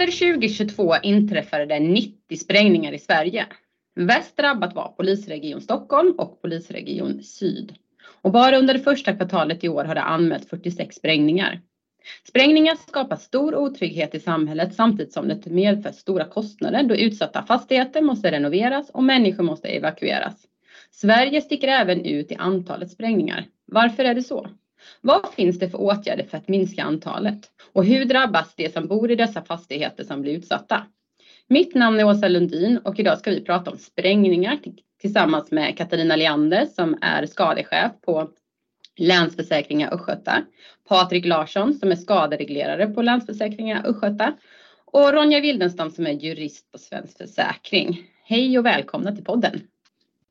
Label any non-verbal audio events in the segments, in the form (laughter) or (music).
Under 2022 inträffade det 90 sprängningar i Sverige. Värst drabbat var polisregion Stockholm och polisregion Syd. Och bara under det första kvartalet i år har det anmälts 46 sprängningar. Sprängningar skapar stor otrygghet i samhället samtidigt som det medför stora kostnader då utsatta fastigheter måste renoveras och människor måste evakueras. Sverige sticker även ut i antalet sprängningar. Varför är det så? Vad finns det för åtgärder för att minska antalet? Och hur drabbas de som bor i dessa fastigheter som blir utsatta? Mitt namn är Åsa Lundin och idag ska vi prata om sprängningar tillsammans med Katarina Leander som är skadechef på Länsförsäkringar Östgöta, Patrik Larsson som är skadereglerare på Länsförsäkringar Östgöta och Ronja Wildenstam som är jurist på Svensk Försäkring. Hej och välkomna till podden.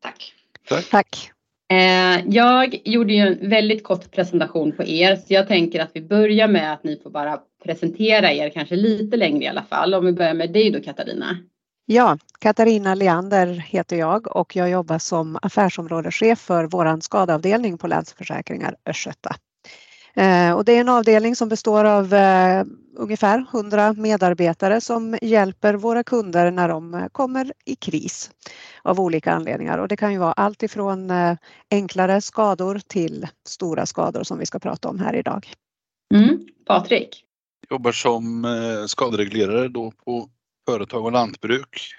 Tack. Tack. Tack. Eh, jag gjorde ju en väldigt kort presentation på er så jag tänker att vi börjar med att ni får bara presentera er kanske lite längre i alla fall. Om vi börjar med dig då Katarina. Ja, Katarina Leander heter jag och jag jobbar som affärsområdeschef för vår skadeavdelning på Länsförsäkringar Östgöta. Eh, och det är en avdelning som består av eh, ungefär 100 medarbetare som hjälper våra kunder när de kommer i kris av olika anledningar. Och det kan ju vara allt ifrån eh, enklare skador till stora skador som vi ska prata om här idag. Mm. Patrik? Jobbar som skadereglerare då på företag och lantbruk.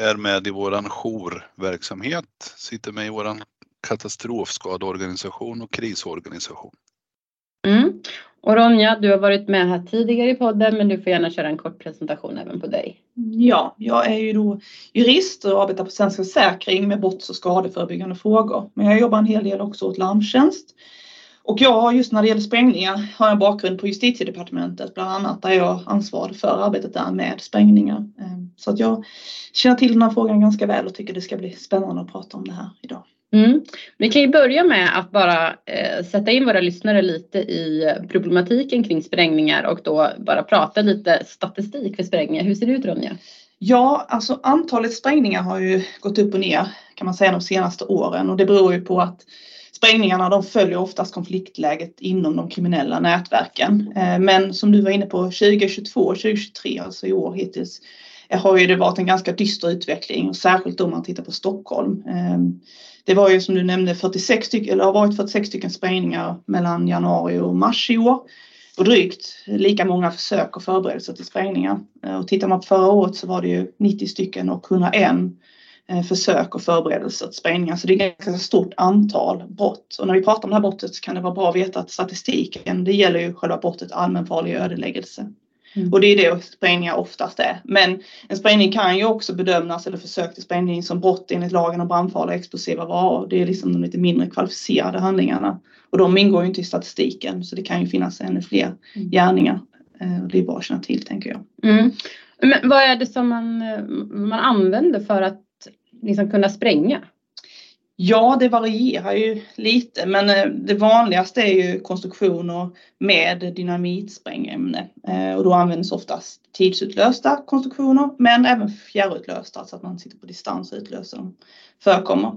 Är med i våran jourverksamhet, sitter med i våran katastrofskadeorganisation och krisorganisation. Mm. Och Ronja, du har varit med här tidigare i podden men du får gärna köra en kort presentation även på dig. Ja, jag är ju då jurist och arbetar på Svensk Försäkring med brotts och skadeförebyggande frågor. Men jag jobbar en hel del också åt Larmtjänst. Och jag har just när det gäller sprängningar har jag bakgrund på justitiedepartementet bland annat där jag ansvarade för arbetet där med sprängningar. Ehm, så att jag känner till den här frågan ganska väl och tycker det ska bli spännande att prata om det här idag. Mm. Vi kan ju börja med att bara eh, sätta in våra lyssnare lite i problematiken kring sprängningar och då bara prata lite statistik för sprängningar. Hur ser det ut Ronja? Ja, alltså antalet sprängningar har ju gått upp och ner kan man säga de senaste åren och det beror ju på att sprängningarna de följer oftast konfliktläget inom de kriminella nätverken. Eh, men som du var inne på 2022 och 2023, alltså i år hittills, eh, har ju det varit en ganska dyster utveckling, särskilt om man tittar på Stockholm. Eh, det var ju som du nämnde 46 stycken, eller har varit 46 stycken sprängningar mellan januari och mars i år. Och drygt lika många försök och förberedelser till sprängningar. Eh, och tittar man på förra året så var det ju 90 stycken och 101 eh, försök och förberedelser till sprängningar. Så det är ett ganska stort antal brott. Och när vi pratar om det här brottet så kan det vara bra att veta att statistiken, det gäller ju själva brottet allmänfarlig ödeläggelse. Mm. Och det är det sprängningar oftast är. Men en sprängning kan ju också bedömas eller försök till sprängning som brott enligt lagen om brandfarliga explosiva varor. Det är liksom de lite mindre kvalificerade handlingarna. Och de ingår ju inte i statistiken så det kan ju finnas ännu fler mm. gärningar. Eh, det är bra att känna till tänker jag. Mm. Men vad är det som man, man använder för att liksom kunna spränga? Ja, det varierar ju lite, men eh, det vanligaste är ju konstruktioner med dynamitsprängämne eh, och då används oftast tidsutlösta konstruktioner, men även fjärrutlösta så att man sitter på distans och utlöser dem förekommer.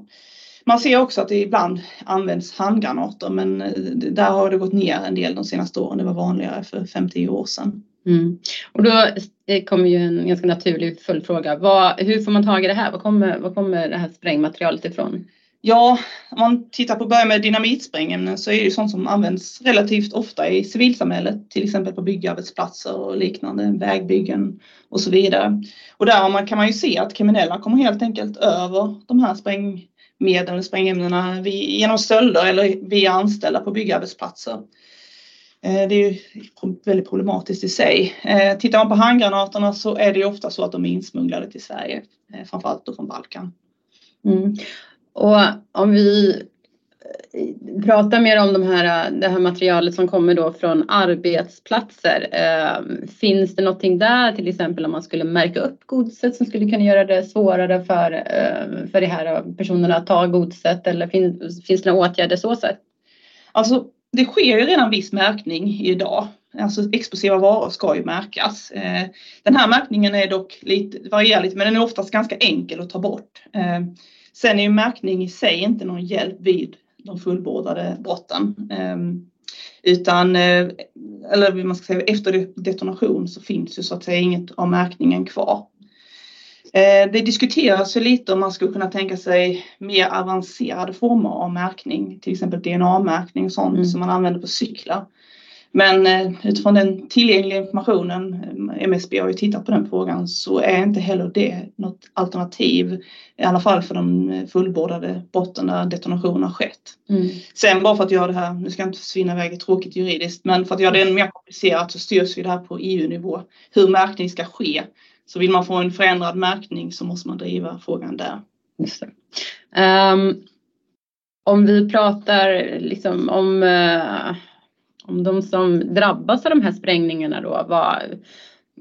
Man ser också att det ibland används handgranater, men eh, där har det gått ner en del de senaste åren. Det var vanligare för 5-10 år sedan. Mm. Och då kommer ju en ganska naturlig följdfråga. Vad, hur får man tag i det här? Var kommer, var kommer det här sprängmaterialet ifrån? Ja, om man tittar på börja med dynamitsprängämnen så är det ju sånt som används relativt ofta i civilsamhället, till exempel på byggarbetsplatser och liknande, vägbyggen och så vidare. Och där kan man ju se att kriminella kommer helt enkelt över de här sprängmedlen, sprängämnena genom stölder eller via anställda på byggarbetsplatser. Eh, det är ju väldigt problematiskt i sig. Eh, tittar man på handgranaterna så är det ju ofta så att de är insmugglade till Sverige, eh, framförallt då från Balkan. Mm. Och om vi eh, pratar mer om de här, eh, det här materialet som kommer då från arbetsplatser. Eh, finns det någonting där till exempel om man skulle märka upp godset som skulle kunna göra det svårare för, eh, för de här personerna att ta godset eller finns, finns det några åtgärder så sätt? Alltså det sker ju redan viss märkning idag. Alltså explosiva varor ska ju märkas. Eh, den här märkningen är dock lite, varierar lite men den är oftast ganska enkel att ta bort. Sen är ju märkning i sig inte någon hjälp vid de fullbordade brotten. Ehm, Utan, eller man ska säga efter detonation så finns ju så att säga inget av märkningen kvar. Det diskuteras ju lite om man skulle kunna tänka sig mer avancerade former av märkning, till exempel DNA-märkning och sånt mm. som man använder på cyklar. Men eh, utifrån den tillgängliga informationen, eh, MSB har ju tittat på den frågan, så är inte heller det något alternativ. I alla fall för de fullbordade brotten där detonationer har skett. Mm. Sen bara för att göra det här, nu ska jag inte försvinna iväg tråkigt juridiskt, men för att göra det ännu mer komplicerat så styrs ju det här på EU-nivå. Hur märkning ska ske. Så vill man få en förändrad märkning så måste man driva frågan där. Um, om vi pratar liksom om uh om de som drabbas av de här sprängningarna då, vad,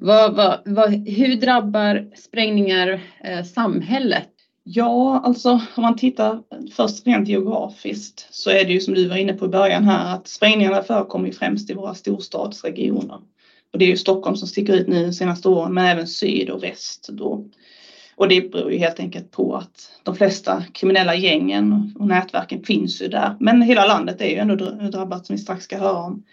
vad, vad, vad hur drabbar sprängningar eh, samhället? Ja, alltså om man tittar först rent geografiskt så är det ju som du var inne på i början här att sprängningarna förekommer främst i våra storstadsregioner. Och det är ju Stockholm som sticker ut nu de senaste åren men även syd och väst då. Och det beror ju helt enkelt på att de flesta kriminella gängen och nätverken finns ju där. Men hela landet är ju ändå drabbat som vi strax ska höra om.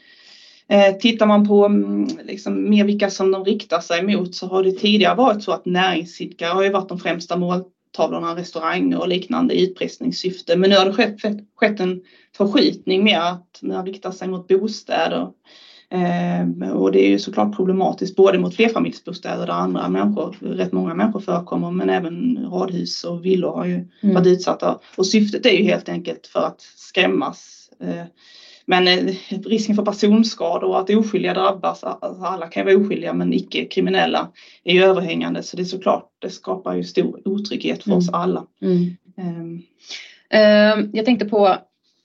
Eh, tittar man på mm, liksom, mer vilka som de riktar sig mot så har det tidigare varit så att näringsidkare har ju varit de främsta måltavlorna, restauranger och liknande i utpressningssyfte. Men nu har det skett, skett en förskjutning mer att man riktar sig mot bostäder Eh, och det är ju såklart problematiskt både mot flerfamiljsbostäder där andra människor, rätt många människor förekommer men även radhus och villor har ju mm. varit utsatta. Och syftet är ju helt enkelt för att skrämmas. Eh, men eh, risken för personskador och att oskyldiga drabbas, alltså alla kan ju vara oskyldiga men icke kriminella, är ju överhängande så det är såklart, det skapar ju stor otrygghet för mm. oss alla. Mm. Um. Uh, jag tänkte på,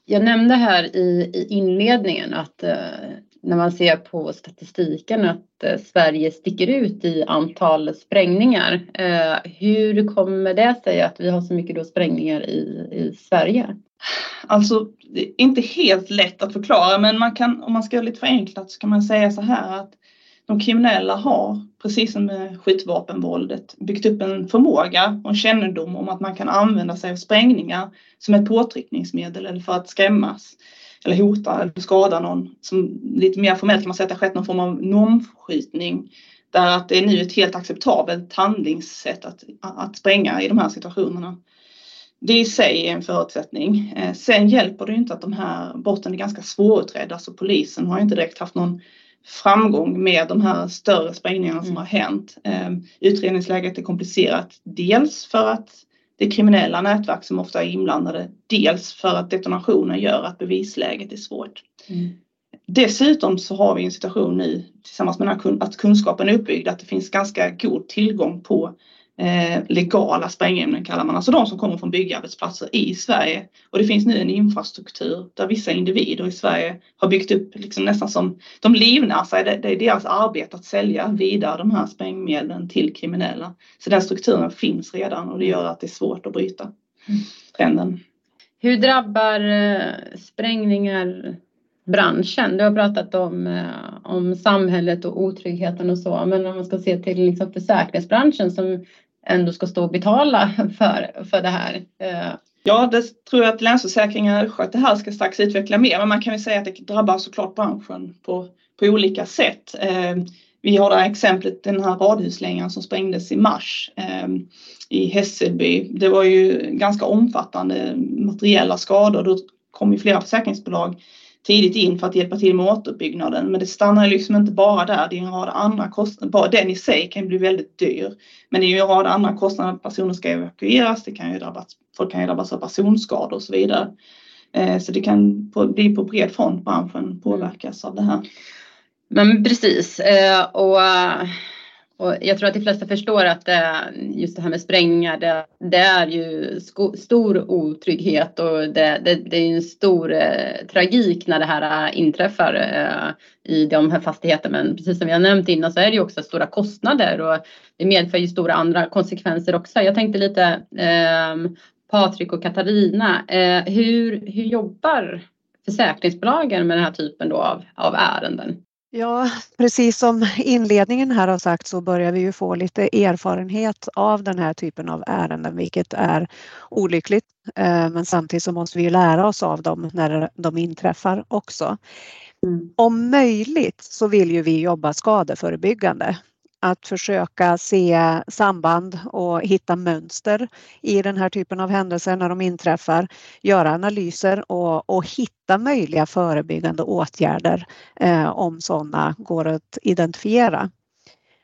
jag nämnde här i, i inledningen att uh, när man ser på statistiken att eh, Sverige sticker ut i antal sprängningar. Eh, hur kommer det sig att vi har så mycket då sprängningar i, i Sverige? Alltså, det är inte helt lätt att förklara, men man kan, om man ska göra lite förenklat så kan man säga så här att de kriminella har, precis som med skjutvapenvåldet, byggt upp en förmåga och en kännedom om att man kan använda sig av sprängningar som ett påtryckningsmedel eller för att skrämmas eller hota eller skada någon. Som lite mer formellt kan man säga att det har skett någon form av normförskjutning. Där att det är nu ett helt acceptabelt handlingssätt att, att spränga i de här situationerna. Det i sig är en förutsättning. Eh, sen hjälper det inte att de här brotten är ganska svårutredda så polisen har inte direkt haft någon framgång med de här större sprängningarna som mm. har hänt. Eh, utredningsläget är komplicerat dels för att det är kriminella nätverk som ofta är inblandade. Dels för att detonationen gör att bevisläget är svårt. Mm. Dessutom så har vi en situation nu tillsammans med att kunskapen är uppbyggd att det finns ganska god tillgång på eh, legala sprängämnen kallar man, alltså de som kommer från byggarbetsplatser i Sverige. Och det finns nu en infrastruktur där vissa individer i Sverige har byggt upp liksom nästan som, de livnär sig, det, det är deras arbete att sälja vidare de här sprängmedlen till kriminella. Så den strukturen finns redan och det gör att det är svårt att bryta mm. trenden. Hur drabbar eh, sprängningar branschen. Du har pratat om, eh, om samhället och otryggheten och så, men om man ska se till liksom försäkringsbranschen som ändå ska stå och betala (laughs) för, för det här. Eh. Ja, det tror jag att Länsförsäkringar sköter här ska strax utveckla mer, men man kan ju säga att det drabbar såklart branschen på, på olika sätt. Eh, vi har det här exemplet, den här radhuslängan som sprängdes i mars i Hässelby. Det var ju ganska omfattande materiella skador. Då kom ju flera försäkringsbolag tidigt in för att hjälpa till med återuppbyggnaden. Men det stannar liksom inte bara där. Det är en rad andra kostnader. Bara den i sig kan bli väldigt dyr. Men det är ju en rad andra kostnader. Personer ska evakueras. Det kan ju drabbas, folk kan ju drabbas av personskador och så vidare. Eh, så det kan bli på bred front branschen påverkas av det här. Men precis. Eh, och och jag tror att de flesta förstår att eh, just det här med sprängningar, det, det är ju stor otrygghet och det, det, det är en stor eh, tragik när det här eh, inträffar eh, i de här fastigheterna. Men precis som vi har nämnt innan så är det ju också stora kostnader och det medför ju stora andra konsekvenser också. Jag tänkte lite eh, Patrik och Katarina, eh, hur, hur jobbar försäkringsbolagen med den här typen då av, av ärenden? Ja, precis som inledningen här har sagt så börjar vi ju få lite erfarenhet av den här typen av ärenden, vilket är olyckligt. Eh, men samtidigt så måste vi lära oss av dem när de inträffar också. Mm. Om möjligt så vill ju vi jobba skadeförebyggande. Att försöka se samband och hitta mönster i den här typen av händelser när de inträffar. Göra analyser och, och hitta möjliga förebyggande åtgärder eh, om sådana går att identifiera.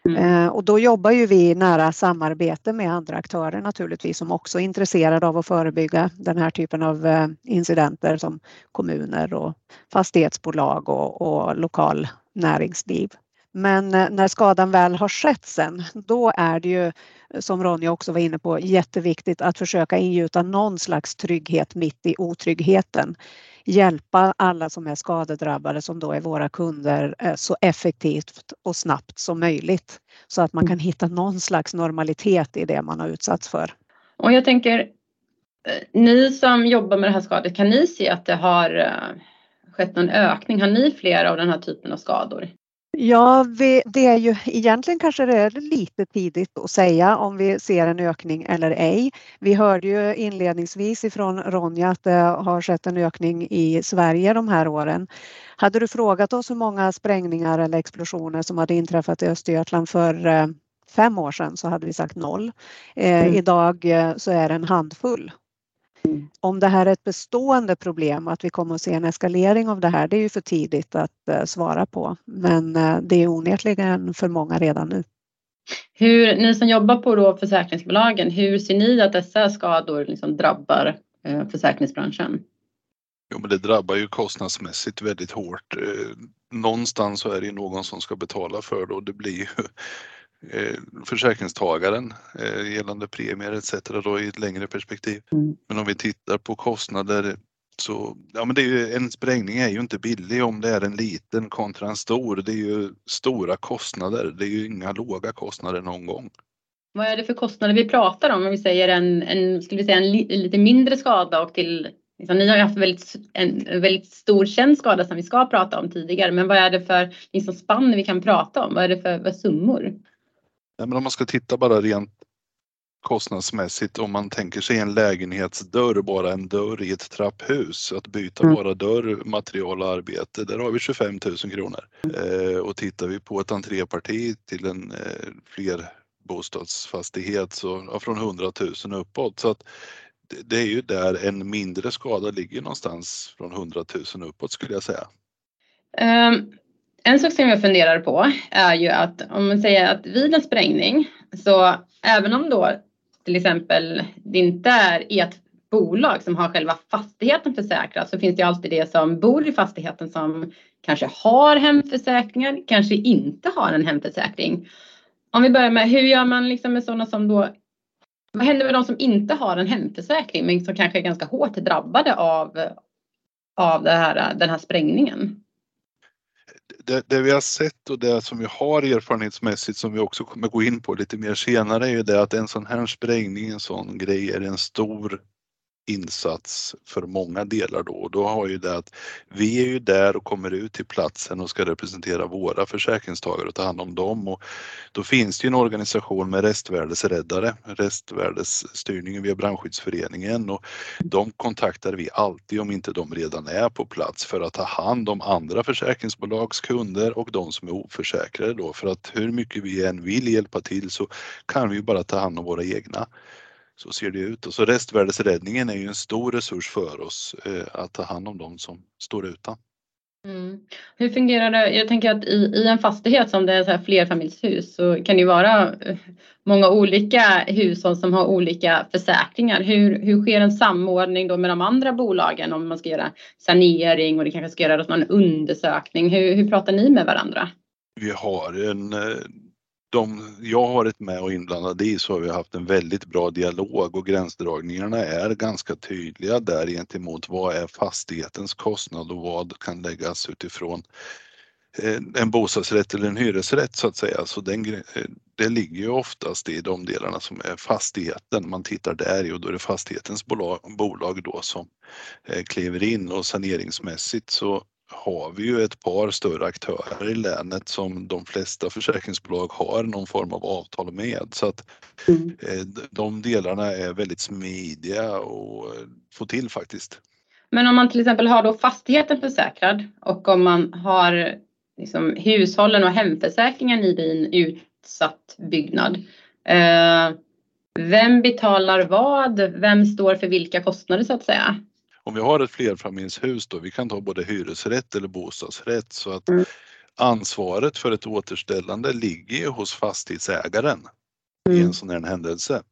Mm. Eh, och då jobbar ju vi i nära samarbete med andra aktörer naturligtvis som också är intresserade av att förebygga den här typen av eh, incidenter som kommuner och fastighetsbolag och, och lokal näringsliv. Men eh, när skadan väl har skett sen, då är det ju eh, som Ronja också var inne på jätteviktigt att försöka ingjuta någon slags trygghet mitt i otryggheten hjälpa alla som är skadedrabbade som då är våra kunder eh, så effektivt och snabbt som möjligt så att man kan hitta någon slags normalitet i det man har utsatts för. Och jag tänker, ni som jobbar med det här skadet, kan ni se att det har skett någon ökning? Har ni fler av den här typen av skador? Ja, vi, det är ju egentligen kanske det är lite tidigt att säga om vi ser en ökning eller ej. Vi hörde ju inledningsvis ifrån Ronja att det har skett en ökning i Sverige de här åren. Hade du frågat oss hur många sprängningar eller explosioner som hade inträffat i Östergötland för eh, fem år sedan så hade vi sagt noll. Eh, mm. Idag eh, så är det en handfull om det här är ett bestående problem, att vi kommer att se en eskalering av det här, det är ju för tidigt att eh, svara på. Men eh, det är onekligen för många redan nu. Hur, ni som jobbar på då försäkringsbolagen, hur ser ni att dessa skador liksom drabbar eh, försäkringsbranschen? Jo, men det drabbar ju kostnadsmässigt väldigt hårt. Någonstans så är det någon som ska betala för det och det blir ju försäkringstagaren eh, gällande premier etc. Då i ett längre perspektiv. Mm. Men om vi tittar på kostnader så, ja men det är ju, en sprängning är ju inte billig om det är en liten kontra en stor. Det är ju stora kostnader. Det är ju inga låga kostnader någon gång. Vad är det för kostnader vi pratar om? Om vi säger en, en, skulle vi säga en, li, lite mindre skada och till Liksom, ni har ju haft väldigt, en väldigt stor känd skada som vi ska prata om tidigare, men vad är det för liksom, spann vi kan prata om? Vad är det för, för summor? Men om man ska titta bara rent kostnadsmässigt om man tänker sig en lägenhetsdörr, bara en dörr i ett trapphus, att byta mm. bara dörr, material och arbete, där har vi 25 000 kronor. Eh, och tittar vi på ett entréparti till en eh, flerbostadsfastighet så ja, från 100 000 uppåt. Så att det, det är ju där en mindre skada ligger någonstans från 100 000 uppåt skulle jag säga. Um, en sak som jag funderar på är ju att om man säger att vid en sprängning så även om då till exempel det inte är ert bolag som har själva fastigheten försäkrad så finns det alltid det som bor i fastigheten som kanske har hemförsäkringar, kanske inte har en hemförsäkring. Om vi börjar med hur gör man liksom med sådana som då vad händer med de som inte har en hemförsäkring men som kanske är ganska hårt drabbade av, av det här, den här sprängningen? Det, det, vi har sett och det som vi har erfarenhetsmässigt som vi också kommer gå in på lite mer senare är ju det att en sån här sprängning, en sån grej är en stor insats för många delar då. Och då har ju det att vi är ju där och kommer ut till platsen och ska representera våra försäkringstagare och ta hand om dem. Och då finns det ju en organisation med restvärdesräddare, restvärdesstyrningen via brandskyddsföreningen. Och de kontaktar vi alltid om inte de redan är på plats för att ta hand om andra försäkringsbolags kunder och de som är oförsäkrade då. För att hur mycket vi än vill hjälpa till så kan vi bara ta hand om våra egna. Så ser det ut och så restvärdesräddningen är ju en stor resurs för oss eh, att ta hand om de som står utan. Mm. Hur fungerar det? Jag tänker att i, i en fastighet som det är så här flerfamiljshus så kan det ju vara eh, många olika hushåll som har olika försäkringar. Hur, hur sker en samordning då med de andra bolagen om man ska göra sanering och det kanske ska göras någon undersökning? Hur, hur pratar ni med varandra? Vi har en eh, de jag har varit med och inblandad i så har vi haft en väldigt bra dialog och gränsdragningarna är ganska tydliga där gentemot vad är fastighetens kostnad och vad kan läggas utifrån eh, en bostadsrätt eller en hyresrätt så att säga. Så den, eh, det ligger ju oftast i de delarna som är fastigheten. Man tittar där i och då är det fastighetens bolag, bolag då som eh, kliver in och saneringsmässigt så har vi ju ett par större aktörer i länet som de flesta försäkringsbolag har någon form av avtal med. Så att mm. Eh, de delarna är väldigt smidiga och få till faktiskt. Men om man till exempel har då fastigheten försäkrad och om man har liksom hushållen och hemförsäkringen i din utsatt byggnad. Eh, vem betalar vad? Vem står för vilka kostnader så att säga? Om vi har ett flerfamiljshus då, vi kan ta både hyresrätt eller bostadsrätt så att mm. ansvaret för ett återställande ligger hos fastighetsägaren mm. i en sån här händelse.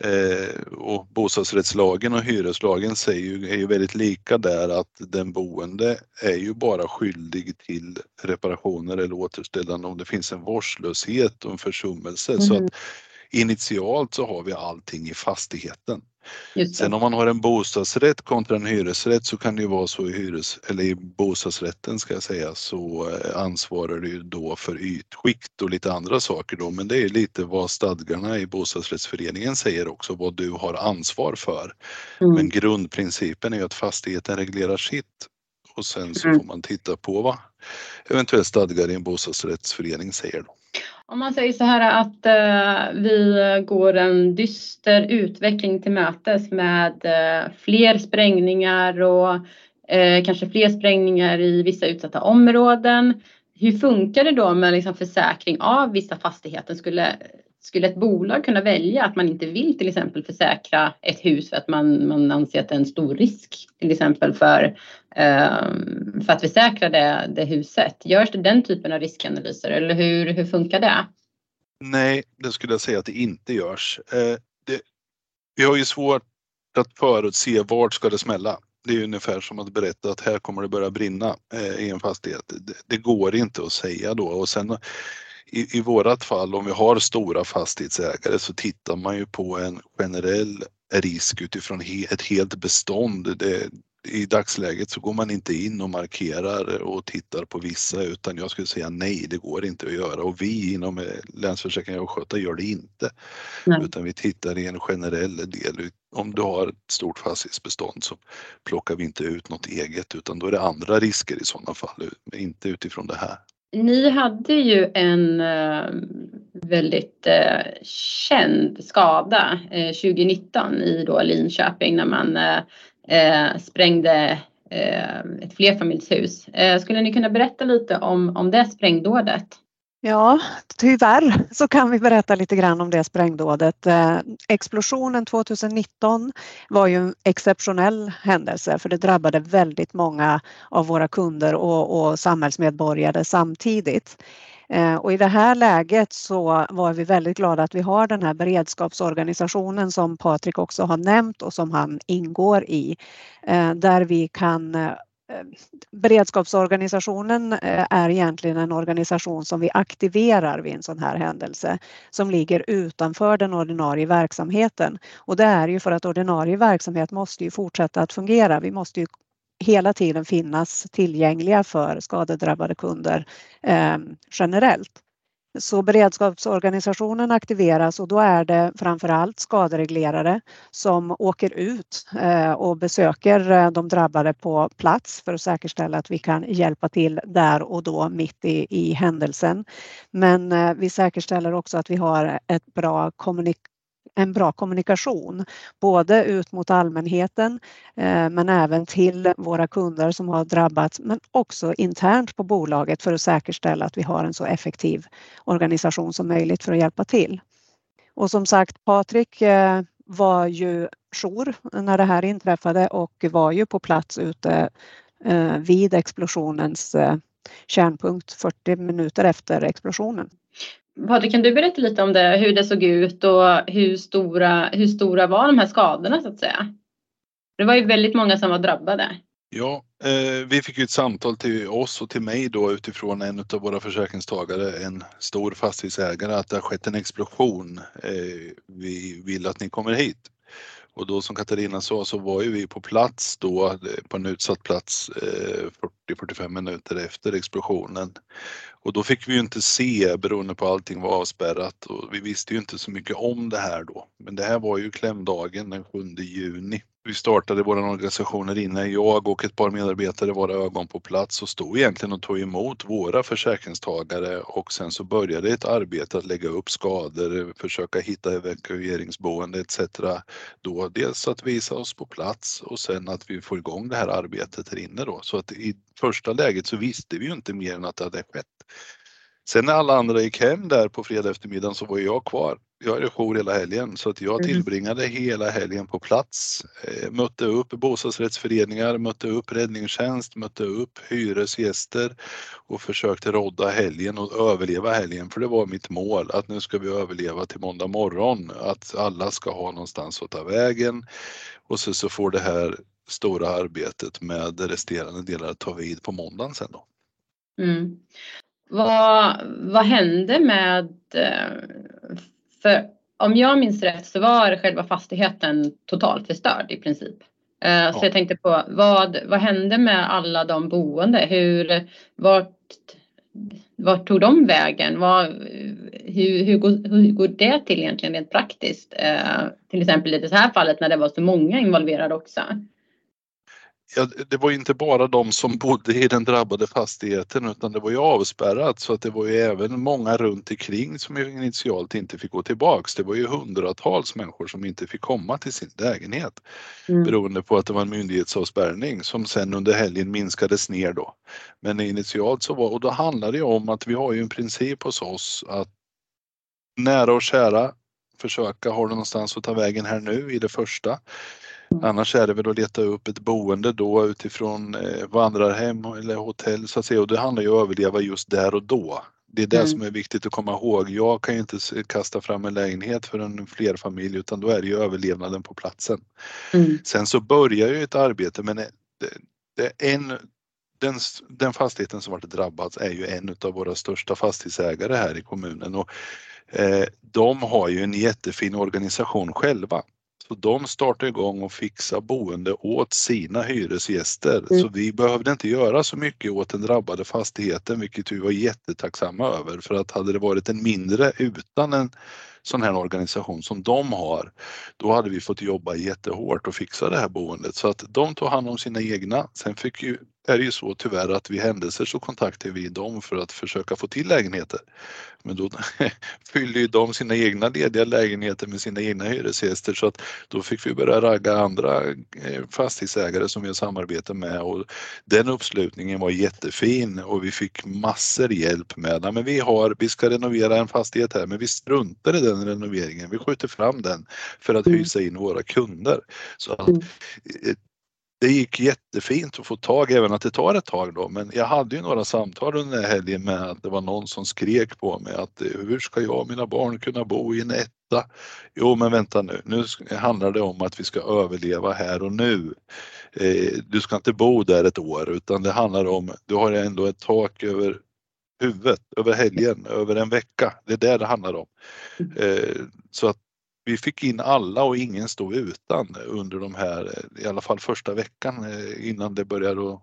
Eh, och bostadsrättslagen och hyreslagen säger ju, är ju väldigt lika där att den boende är ju bara skyldig till reparationer eller återställande om det finns en vårdslöshet och en försummelse. Mm. Så att initialt så har vi allting i fastigheten. Sen om man har en bostadsrätt kontra en hyresrätt så kan det ju vara så i hyres eller i bostadsrätten ska jag säga så eh, ansvarar du då för ytskikt och lite andra saker då men det är lite vad stadgarna i bostadsrättsföreningen säger också vad du har ansvar för. Mm. Men grundprincipen är ju att fastigheten reglerar sitt och sen så mm. får man titta på vad eventuellt stadgar i en bostadsrättsförening säger. Då. Om man säger så här att eh, vi går en dyster utveckling till mötes med eh, fler sprängningar och eh, kanske fler sprängningar i vissa utsatta områden. Hur funkar det då med liksom försäkring av vissa fastigheter? Skulle, skulle ett bolag kunna välja att man inte vill till exempel försäkra ett hus för att man, man anser att det är en stor risk till exempel för, Ehm, för att försäkra det, det huset? Görs det den typen av riskanalyser eller hur, hur funkar det? Nej, det skulle jag säga att det inte görs. Eh, det, vi har ju svårt att förutse vart ska det smälla. Det är ungefär som att berätta att här kommer det börja brinna eh, i en fastighet. Det, det går inte att säga då och sen i, i vårat fall om vi har stora fastighetsägare så tittar man ju på en generell risk utifrån he, ett helt bestånd. Det, i dagsläget så går man inte in och markerar och tittar på vissa utan jag skulle säga nej, det går inte att göra och vi inom Länsförsäkringar och Sköta gör det inte. Nej. Utan vi tittar i en generell del. Om du har ett stort fastighetsbestånd så plockar vi inte ut något eget utan då är det andra risker i sådana fall, inte utifrån det här. Ni hade ju en eh, väldigt eh, känd skada 2019 eh, i då Linköping när man Eh, sprängde eh, ett flerfamiljshus. Eh, skulle ni kunna berätta lite om, om det sprängdådet? Ja, tyvärr så kan vi berätta lite grann om det sprängdådet. Explosionen 2019 var ju en exceptionell händelse för det drabbade väldigt många av våra kunder och, och samhällsmedborgare samtidigt. Eh, och i det här läget så var vi väldigt glada att vi har den här beredskapsorganisationen som Patrik också har nämnt och som han ingår i, eh, där vi kan eh, beredskapsorganisationen är egentligen en organisation som vi aktiverar vid en sån här händelse som ligger utanför den ordinarie verksamheten. Och det är ju för att ordinarie verksamhet måste ju fortsätta att fungera. Vi måste ju hela tiden finnas tillgängliga för skadedrabbade kunder eh, generellt. Så beredskapsorganisationen aktiveras och då är det framförallt skadereglerare som åker ut eh, och besöker eh, de drabbade på plats för att säkerställa att vi kan hjälpa till där och då mitt i, i händelsen. Men eh, vi säkerställer också att vi har ett bra kommunik en bra kommunikation, både ut mot allmänheten eh, men även till våra kunder som har drabbats men också internt på bolaget för att säkerställa att vi har en så effektiv organisation som möjligt för att hjälpa till. Och som sagt, Patrik eh, var ju jour när det här inträffade och var ju på plats ute eh, vid explosionens kärnpunkt 40 minuter efter explosionen. Patrik, kan du berätta lite om det, hur det såg ut och hur stora, hur stora var de här skadorna så att säga? Det var ju väldigt många som var drabbade. Ja, eh, vi fick ju ett samtal till oss och till mig då utifrån en av våra försäkringstagare, en stor fastighetsägare, att det har skett en explosion. Eh, vi vill att ni kommer hit. Och då som Katarina sa så var ju vi på plats då eh, på en utsatt plats eh, 40-45 minuter efter explosionen. Och då fick vi ju inte se beroende på allting var avspärrat och vi visste ju inte så mycket om det här då. Men det här var ju klämdagen den 7 juni vi startade vår organisation inne, jag och ett par medarbetare var ögon på plats och stod egentligen och tog emot våra försäkringstagare och sen så började ett arbete att lägga upp skador, försöka hitta evakueringsboende etc. Då dels att visa oss på plats och sen att vi får igång det här arbetet här inne då. Så att i första läget så visste vi ju inte mer än att det hade skett. Sen när alla andra gick hem där på fredag eftermiddag så var jag kvar. Jag hade jour hela helgen så att jag Mm. tillbringade hela helgen på plats. Eh, mötte upp bostadsrättsföreningar, mötte upp räddningstjänst, mötte upp hyresgäster och försökte rodda helgen och överleva helgen för det var mitt mål att nu ska vi överleva till måndag morgon. Att alla ska ha någonstans att ta vägen och så, så får det här stora arbetet med resterande delar ta vid på måndagen sen då. Mm. Vad, vad hände med, eh, för om jag minns rätt så var själva fastigheten totalt förstörd i princip. Eh, Så Ja. jag tänkte på vad, vad hände med alla de boende? Hur, vart, vart tog de vägen? Vad, hur, hur, går, hur går det till egentligen rent praktiskt? Eh, Till exempel i det här fallet när det var så många involverade också. Ja, det var ju inte bara de som bodde i den drabbade fastigheten utan det var ju avspärrat så att det var ju även många runt omkring som initialt inte fick gå tillbaks. Det var ju hundratals människor som inte fick komma till sin lägenhet Mm. beroende på att det var en myndighetsavspärrning som sen under helgen minskades ner då. Men initialt så var, och då handlar det om att vi har ju en princip hos oss att nära och kära försöka ha det någonstans att ta vägen här nu i det första. Mm. Annars är det väl att leta upp ett boende då utifrån eh, vandrarhem eller hotell så att säga och det handlar ju om att överleva just där och då. Det är det Mm. som är viktigt att komma ihåg. Jag kan ju inte kasta fram en lägenhet för en flerfamilj utan då är det ju överlevnaden på platsen. Mm. Sen så börjar ju ett arbete men det, det är en, den, den fastigheten som varit drabbad är ju en av våra största fastighetsägare här i kommunen och eh, de har ju en jättefin organisation själva. Så de startade igång och fixa boende åt sina hyresgäster. Mm. Så vi behövde inte göra så mycket åt den drabbade fastigheten, vilket vi var jättetacksamma över. För att hade det varit en mindre utan en sån här organisation som de har, då hade vi fått jobba jättehårt och fixa det här boendet. Så att de tog hand om sina egna. Sen fick ju, är det ju så tyvärr att vid händelser så kontaktade vi dem för att försöka få till lägenheter. Men då (laughs) fyllde ju de sina egna lediga lägenheter med sina egna hyresgäster så att då fick vi börja ragga andra eh, fastighetsägare som vi har samarbete med och den uppslutningen var jättefin och vi fick massor hjälp med. Ja, men vi, har, vi ska renovera en fastighet här men vi struntar i den renoveringen. Vi skjuter fram den för att Mm. hysa in våra kunder. Så att, Mm. eh, det gick jättefint att få tag, även att det tar ett tag då, men jag hade ju några samtal under helgen med att det var någon som skrek på mig att eh, hur ska jag och mina barn kunna bo i en etta? Jo, men vänta nu, nu handlar det om att vi ska överleva här och nu. Eh, du ska inte bo där ett år utan det handlar om, du har ändå ett tak över huvudet, över helgen, över en vecka. Det är det det handlar om. Eh, så att vi fick in alla och ingen stod utan under de här, i alla fall första veckan eh, innan det började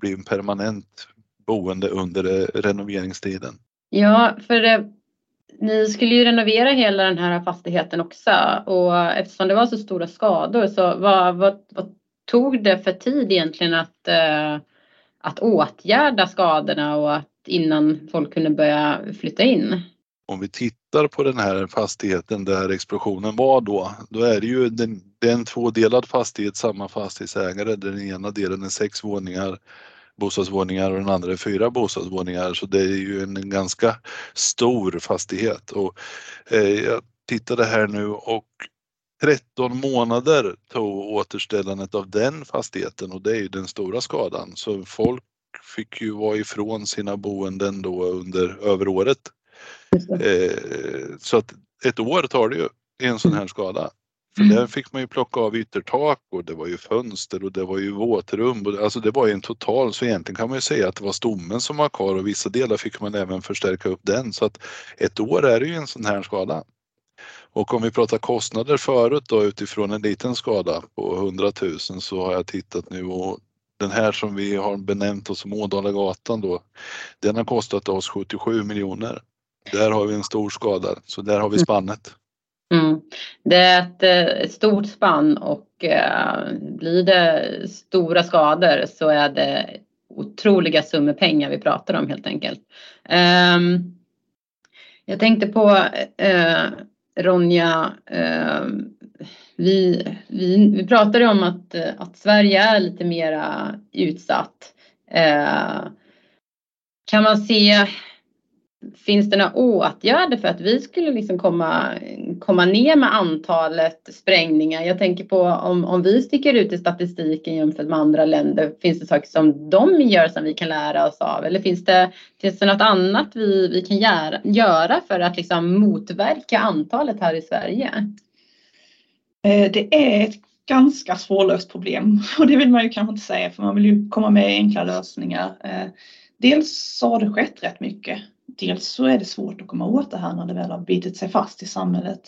bli en permanent boende under eh, renoveringstiden. Ja, för eh, ni skulle ju renovera hela den här fastigheten också och eftersom det var så stora skador så vad, vad, vad tog det för tid egentligen att, eh, att åtgärda skadorna och att innan folk kunde börja flytta in? Om vi tittar på den här fastigheten där explosionen var då, då är det ju den, det är en tvådelad fastighet, samma fastighetsägare. Den ena delen är sex våningar, bostadsvåningar och den andra är fyra bostadsvåningar. Så det är ju en ganska stor fastighet. Och, eh, jag tittade här nu och 13 månader tog återställandet av den fastigheten och det är ju den stora skadan. Så folk fick ju vara ifrån sina boenden då under över året. Eh, så att ett år tar det ju i en sån här skada. För Mm. där fick man ju plocka av yttertak och det var ju fönster och det var ju våtrum. Och, alltså det var ju en total, så egentligen kan man ju säga att det var stommen som var kvar och vissa delar fick man även förstärka upp den. Så att ett år är det ju en sån här skada. Och om vi pratar kostnader förut då utifrån en liten skada på 100 000 så har jag tittat nu och den här som vi har benämnt oss som Ådalagatan då, den har kostat oss 77 miljoner. Där har vi en stor skada, så där har vi spannet. Mm. Det är ett, ett, stort spann och eh, blir det stora skador så är det otroliga summor pengar vi pratar om helt enkelt. Um, jag tänkte på eh, Ronja, eh, vi, vi, vi pratade om att, att Sverige är lite mera utsatt. Eh, kan man se Finns det några åtgärder för att vi skulle liksom komma, komma ner med antalet sprängningar? Jag tänker på om, om vi sticker ut i statistiken jämfört med andra länder. Finns det saker som de gör som vi kan lära oss av? Eller finns det, finns det något annat vi, vi kan göra, göra för att liksom motverka antalet här i Sverige? Eh, det är ett ganska svårlöst problem (laughs) och det vill man ju kanske inte säga för man vill ju komma med enkla lösningar. Eh, dels så har det skett rätt mycket dels så är det svårt att komma åt det här när det väl har bitit sig fast i samhället.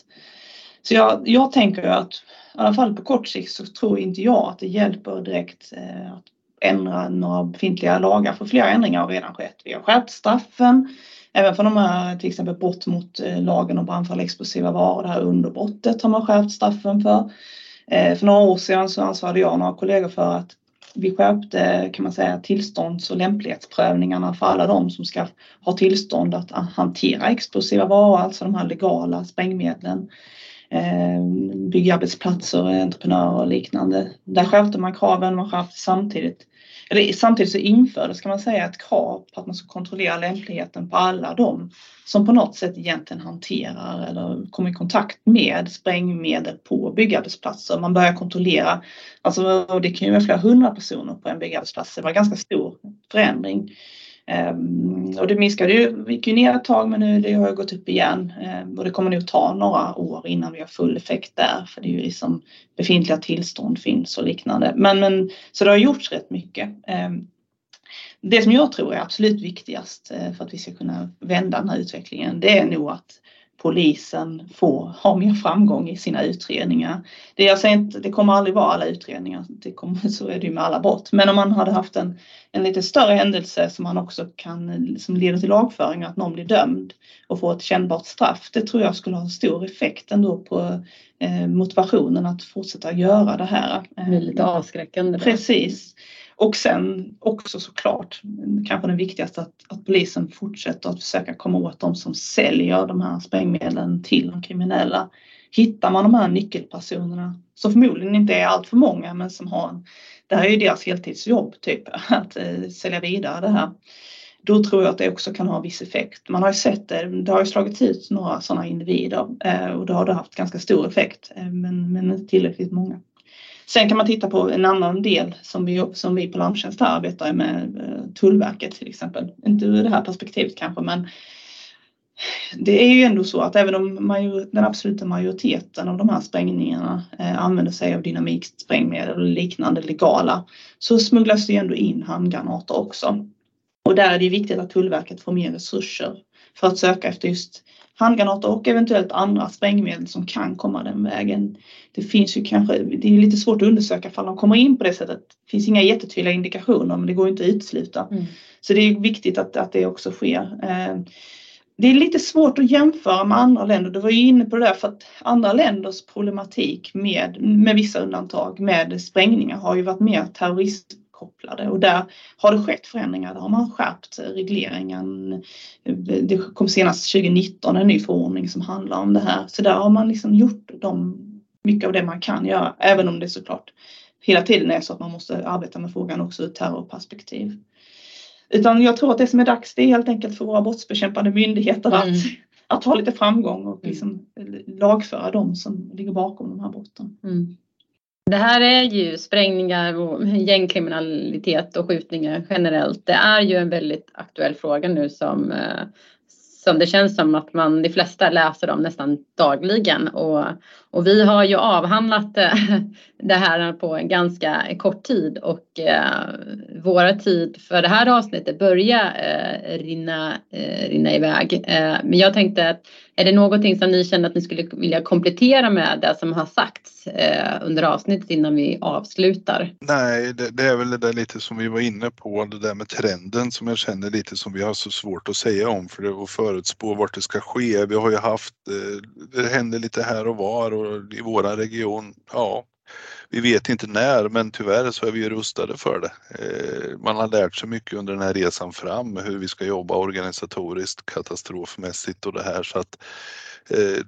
Så jag, jag tänker att i alla fall på kort sikt så tror inte jag att det hjälper direkt eh, att ändra några befintliga lagar för flera ändringar har redan skett. Vi har skärpt straffen även för de här till exempel brott mot eh, lagen om brandfarliga explosiva varor, det här underbrottet har man skärpt straffen för. Eh, för några år sedan så ansvarade jag och några kollegor för att vi skärpte kan man säga tillstånds och lämplighetsprövningarna för alla de som ska ha tillstånd att hantera explosiva varor, alltså de här legala sprängmedlen. Eh, byggarbetsplatser, entreprenörer och liknande. Där skärpte man kraven, man skärpte samtidigt eller samtidigt så infördes kan man säga ett krav på att man ska kontrollera lämpligheten på alla de som på något sätt egentligen hanterar eller kommer i kontakt med sprängmedel på byggarbetsplatser. Man börjar kontrollera, alltså det kan ju vara flera hundra personer på en byggarbetsplats, det var en ganska stor förändring. Ehm, och det minskade ju, gick ju ner ett tag men nu det har gått upp igen ehm, och det kommer nog ta några år innan vi har full effekt där för det är ju liksom befintliga tillstånd finns och liknande. Men, men så det har gjorts rätt mycket. Ehm, det som jag tror är absolut viktigast eh, för att vi ska kunna vända den här utvecklingen det är nog att polisen får ha mer framgång i sina utredningar. Det, jag säger inte, det kommer aldrig vara alla utredningar, det kommer, (laughs) så är det ju med alla brott. Men om man hade haft en, en lite större händelse som man också kan, som leder till lagföring, att någon blir dömd och får ett kännbart straff, det tror jag skulle ha stor effekt ändå på eh, motivationen att fortsätta göra det här. Det blir lite avskräckande. Precis. Och sen också såklart, kanske den viktigaste, att, att polisen fortsätter att försöka komma åt de som säljer de här sprängmedlen till de kriminella. Hittar man de här nyckelpersonerna, som förmodligen inte är allt för många, men som har en, det här är ju deras heltidsjobb typ, (laughs) att eh, sälja vidare det här. Då tror jag att det också kan ha viss effekt. Man har ju sett det, det har ju slagit ut några sådana individer eh, och då har det haft ganska stor effekt, eh, men, men inte tillräckligt många. Sen kan man titta på en annan del som vi, som vi på Larmtjänst arbetar med, eh, Tullverket till exempel. Inte ur det här perspektivet kanske men det är ju ändå så att även om major, den absoluta majoriteten av de här sprängningarna eh, använder sig av dynamiksprängmedel och liknande legala så smugglas det ändå in handgranater också. Och där är det viktigt att Tullverket får mer resurser för att söka efter just handgranater och eventuellt andra sprängmedel som kan komma den vägen. Det finns ju kanske, det är lite svårt att undersöka ifall de kommer in på det sättet. Det finns inga jättetydliga indikationer men det går inte att utesluta. Mm. Så det är viktigt att, att det också sker. Eh, det är lite svårt att jämföra med andra länder. Du var ju inne på det där för att andra länders problematik med, med vissa undantag med sprängningar har ju varit mer terrorist kopplade och där har det skett förändringar. Där har man skärpt regleringen. Det kom senast 2019 en ny förordning som handlar om det här. Så där har man liksom gjort de, mycket av det man kan göra, även om det såklart hela tiden är så att man måste arbeta med frågan också ur terrorperspektiv. Utan jag tror att det som är dags det är helt enkelt för våra brottsbekämpande myndigheter mm. att, att ha lite framgång och liksom lagföra de som ligger bakom de här brotten. Mm. Det här är ju sprängningar och gängkriminalitet och skjutningar generellt. Det är ju en väldigt aktuell fråga nu som, eh, som det känns som att man, de flesta läser om nästan dagligen. Och, och vi har ju avhandlat eh, (laughs) det här på en ganska kort tid och eh, våra tid för det här avsnittet börjar eh, rinna, eh, rinna iväg. Eh, men jag tänkte att är det någonting som ni känner att ni skulle vilja komplettera med det som har sagts eh, under avsnittet innan vi avslutar? Nej, det, det, är väl det där lite som vi var inne på, det där med trenden som jag känner lite som vi har så svårt att säga om för det att förutspå vart det ska ske. Vi har ju haft, eh, det händer lite här och var och i våra region, ja, vi vet inte när, men tyvärr så är vi rustade för det. Eh, man har lärt sig mycket under den här resan fram, hur vi ska jobba organisatoriskt, katastrofmässigt och det här så att eh,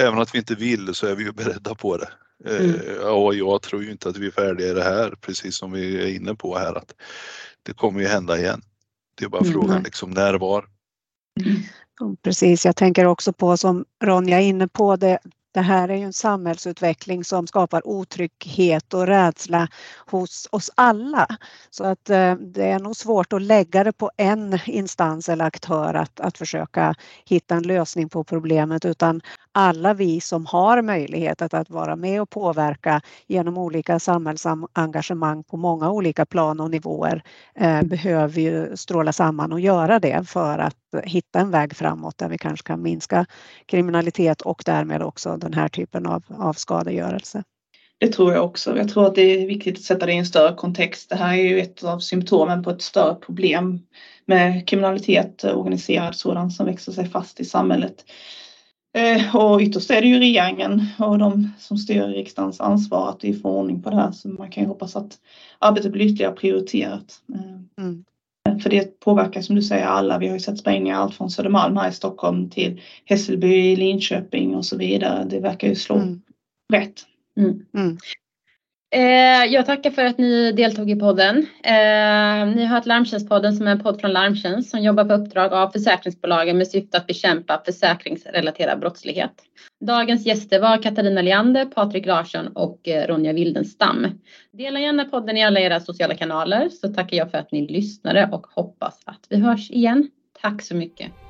även att vi inte vill så är vi ju beredda på det. Eh, mm. Och jag tror ju inte att vi är färdiga i det här, precis som vi är inne på här, att det kommer ju hända igen. Det är bara mm. frågan liksom när, var. Mm. Precis, jag tänker också på som Ronja är inne på, det, det här är ju en samhällsutveckling som skapar otrygghet och rädsla hos oss alla. Så att eh, det är nog svårt att lägga det på en instans eller aktör att, att försöka hitta en lösning på problemet utan alla vi som har möjlighet att, att vara med och påverka genom olika samhällsengagemang på många olika plan och nivåer eh, behöver ju stråla samman och göra det för att hitta en väg framåt där vi kanske kan minska kriminalitet och därmed också den här typen av, av skadegörelse. Det tror jag också. Jag tror att det är viktigt att sätta det i en större kontext. Det här är ju ett av symptomen på ett större problem med kriminalitet, organiserad sådan som växer sig fast i samhället. Eh, och ytterst är det ju regeringen och de som styr riksdagens ansvar att vi får ordning på det här. Så man kan ju hoppas att arbetet blir ytterligare prioriterat. Eh, mm. För det påverkar som du säger alla. Vi har ju sett sprängningar allt från Södermalm här i Stockholm till Hässelby, Linköping och så vidare. Det verkar ju slå mm. rätt. Mm. Mm. Eh, jag tackar för att ni deltog i podden. Eh, ni har hört Larmtjänstpodden som är en podd från Larmtjänst som jobbar på uppdrag av försäkringsbolagen med syfte att bekämpa försäkringsrelaterad brottslighet. Dagens gäster var Katarina Leander, Patrik Larsson och eh, Ronja Wildenstam. Dela gärna podden i alla era sociala kanaler så tackar jag för att ni lyssnade och hoppas att vi hörs igen. Tack så mycket.